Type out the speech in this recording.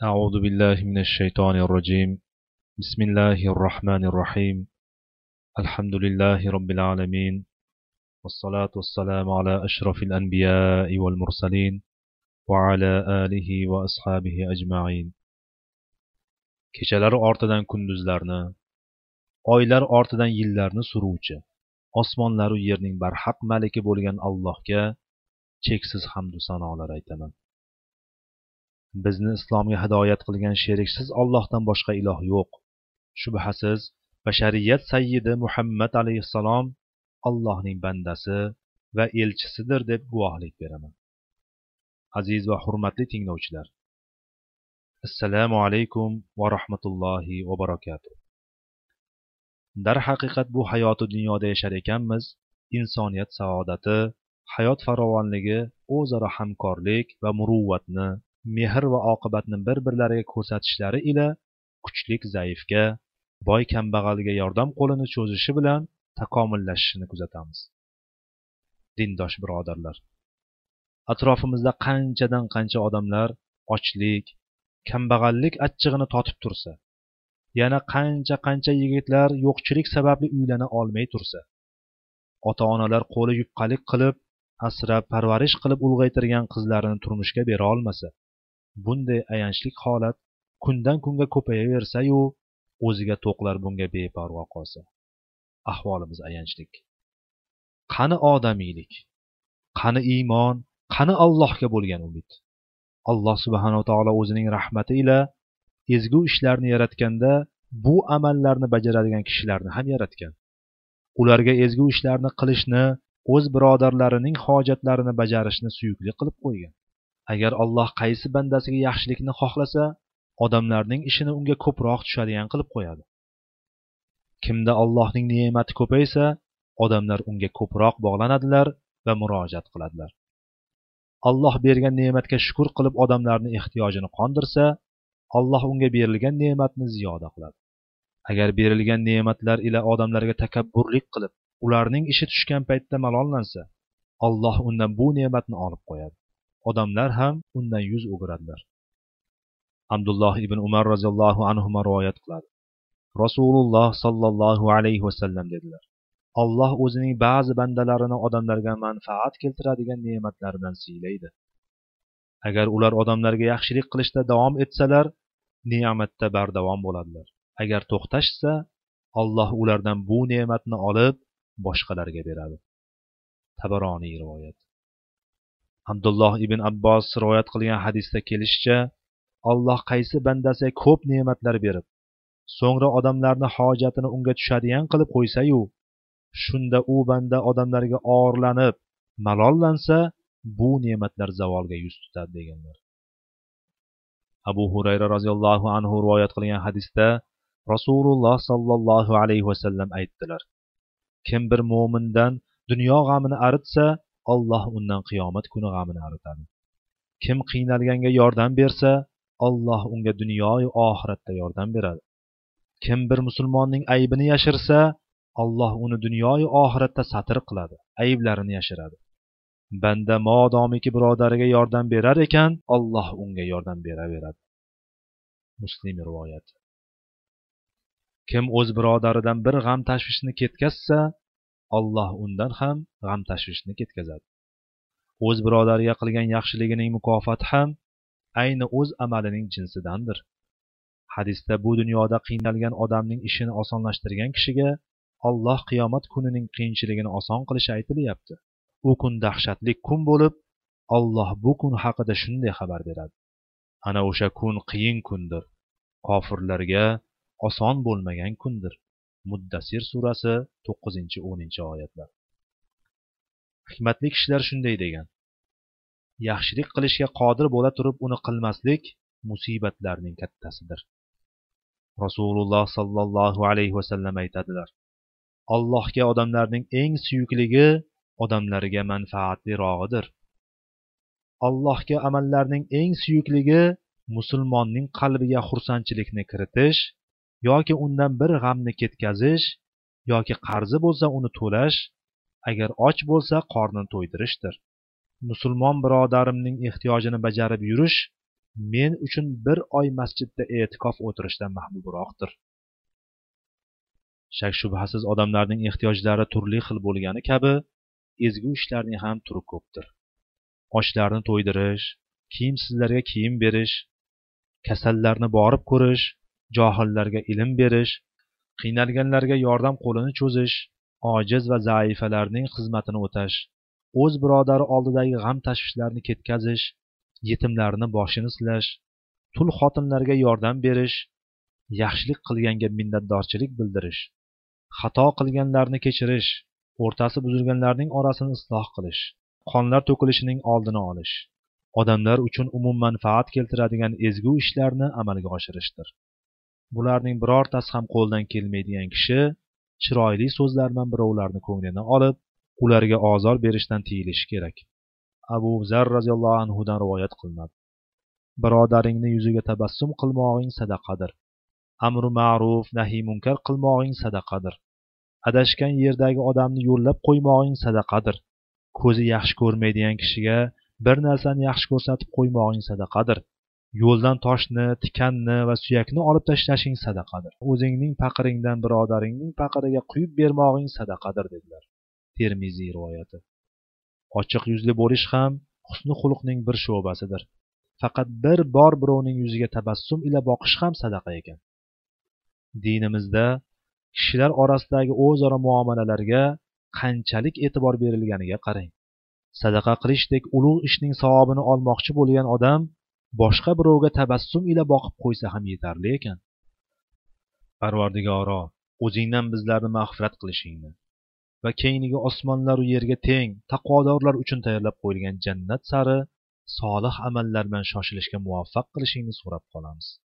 أعوذ بالله من الشيطان الرجيم بسم الله الرحمن الرحيم الحمد لله رب العالمين والصلاة والسلام على أشرف الأنبياء والمرسلين وعلى آله وأصحابه أجمعين kechalari ortidan kunduzlarni oylar ortidan yillarni suruvchi osmonlaru yerning barhaq maliki bo'lgan allohga cheksiz hamdu sanolar aytaman Bizni islomga hidoyat qilgan sheriksiz ollohdan boshqa iloh yo'q. Shubhasiz bashariyat sayyidi muhammad alayhissalom allohning bandasi va elchisidir deb guvohlik beraman. Aziz va hurmatli tinglovchilar assalomu alaykum va rahmatullohi va barakatuh. Darhaqiqat bu hayoti dunyoda yashar ekanmiz insoniyat saodati hayot farovonligi o'zaro hamkorlik va muruvvatni mehr va oqibatni bir birlariga ko'rsatishlari ila kuchlik zaifga boy kambag'alga yordam qo'lini cho'zishi bilan takomillashishini kuzatamiz. Dindosh birodarlar atrofimizda qanchadan qancha odamlar ochlik kambag'allik achchig'ini totib tursa yana qancha qancha yigitlar yo'qchilik sababli uylana olmay tursa ota onalar qo'li yupqalik qilib asrab parvarish qilib ulg'aytirgan qizlarini turmushga bera olmasa bunday ayanchli holat kundan kunga ko'payaversayu o'ziga to'qlar bunga beparvo qolsa. Ahvolimiz ayanchlik. Qani odamiylik? Qani iymon? Qani allohga bo'lgan umid? Alloh subhanava taolo o'zining rahmati ila ezgu ishlarni yaratganda bu amallarni bajaradigan kishilarni ham yaratgan. Ularga ezgu ishlarni qilishni o'z birodarlarining hojatlarini bajarishni suyukli qilib qo'ygan. Agar alloh qaysi bandasiga yaxshilikni xohlasa odamlarning ishini unga ko'proq tushadigan qilib qo'yadi. Kimda allohning ne'mati ko'paysa odamlar unga ko'proq bog'lanadilar va murojaat qiladilar. Alloh bergan ne'matga shukur qilib odamlarni ehtiyojini qondirsa alloh unga berilgan ne'matni ziyoda qiladi. Agar berilgan ne'matlar ila odamlarga takabburlik qilib ularning ishi tushgan paytda malollansa alloh undan bu ne'matni olib qo'yadi. Odamlar ham undan yuz o'giradilar. Abdulloh ibn umar roziyallohu anhu rivoyat qiladi. Rasululloh sollallohu alayhi vasallam dedilar alloh o'zining ba'zi bandalarini odamlarga manfaat keltiradigan ne'matlar bilan siylaydi. Agar ular odamlarga yaxshilik qilishda davom etsalar ne'matda bardavom bo'ladilar. Agar to'xtashsa alloh ulardan bu ne'matni olib boshqalarga beradi. Tabaroniy rivoyat. Abdulloh ibn abbos rivoyat qilgan hadisda kelishicha alloh qaysi bandasiga ko'p ne'matlar berib so'ngra odamlarni hojatini unga tushadigan qilib qo'ysayu shunda u banda odamlarga og'irlanib malollansa bu ne'matlar zavolga yuz tutadi deganlar. Abu hurayra roziyallohu anhu rivoyat qilgan hadisda rasululloh sollallohu alayhi vasallam aytdilar kim bir mo'mindan dunyo g'amini aritsa olloh undan qiyomat kuni g'amini aritadi. Kim qiynalganga yordam bersa alloh unga dunyoyu oxiratda yordam beradi. Kim bir musulmonning aybini yashirsa alloh uni dunyoyu oxiratda satr qiladi ayblarini yashiradi. Banda modomiki birodariga yordam berar ekan alloh unga yordam beraveradi. Muslim rivoyati. Kim o'z birodaridan bir g'am tashvishni ketkazsa olloh undan ham g'am tashvishni ketkazadi. O'z birodariga qilgan yaxshiligining mukofoti ham ayni o'z amalining jinsidandir. Hadisda bu dunyoda qiynalgan odamning ishini osonlashtirgan kishiga olloh qiyomat kunining qiyinchiligini oson qilishi aytilyapti. U kun dahshatli kun bo'lib olloh bu kun haqida shunday xabar beradi. Ana o'sha kun qiyin kundir. Kofirlarga oson bo'lmagan kundir. Muddasir surasi to'qqizinchi o'ninchi oyatlar. Hikmatli kishilar shunday degan. Yaxshilik qilishga qodir bo'la turib uni qilmaslik musibatlarning kattasidir. Rasululloh sollallohu alayhi vasallam aytadilar allohga odamlarning eng suyukligi odamlarga manfaatlirog'idir allohga amallarning eng suyukligi musulmonning qalbiga xursandchilikni kiritish yoki undan bir g'amni ketkazish yoki qarzi bo'lsa uni to'lash agar och bo'lsa qornini to'ydirishdir. Musulmon birodarimning ehtiyojini bajarib yurish men uchun bir oy masjidda e'tikof o'tirishdan mahbubroqdir shak shubhasiz odamlarning ehtiyojlari turli xil bo'lgani kabi ezgu ishlarning ham turi ko'pdir. Ochlarni to'ydirish kiyimsizlarga kiyim berish kasallarni borib ko'rish johillarga ilm berish qiynalganlarga yordam qo'lini cho'zish ojiz va zaifalarning xizmatini o'tash o'z birodari oldidagi g'am tashvishlarni ketkazish yetimlarni boshini silash tul xotinlarga yordam berish yaxshilik qilganga minnatdorchilik bildirish xato qilganlarni kechirish o'rtasi buzilganlarning orasini isloh qilish qonlar to'kilishining oldini olish odamlar uchun umummanfaat keltiradigan ezgu ishlarni amalga oshirishdir. Bularning birortasi ham qo'ldan kelmaydigan kishi chiroyli so'zlar bilan birovlarni ko'nglini olib ularga ozor berishdan tiyilishi kerak. Abu zar roziyallohu anhudan rivoyat qilinadi. Birodaringni yuziga tabassum qilmog'ing sadaqadir. Amri ma'ruf nahiy munkar qilmog'ing sadaqadir. Adashgan yerdagi odamni yo'llab qo'ymog'ing sadaqadir. Ko'zi yaxshi ko'rmaydigan kishiga bir narsani yaxshi ko'rsatib qo'ymog'ing sadaqadir. Yo'ldan toshni tikanni va suyakni olib tashlashing sadaqadir. O'zingning paqiringdan birodaringning paqiriga quyib bermog'ing sadaqadir dedilar termiziy rivoyati. Ochiq yuzli bo'lish ham husni xulqning bir sho'basidir faqat bir bor birovning yuziga tabassum ila boqish ham sadaqa ekan. Dinimizda kishilar orasidagi o'zaro muomalalarga qanchalik e'tibor berilganiga qarang. Sadaqa qilishdek ulug' ishning savobini olmoqchi bo'lgan odam boshqa birovga tabassum ila boqib qo'ysa ham yetarli ekan. Parvardigoro o'zingdan bizlarni mag'firat qilishingni va kengligi osmonlaru yerga teng taqvodorlar uchun tayyorlab qo'yilgan jannat sari solih amallar bilan shoshilishga muvaffaq qilishingni so'rab qolamiz.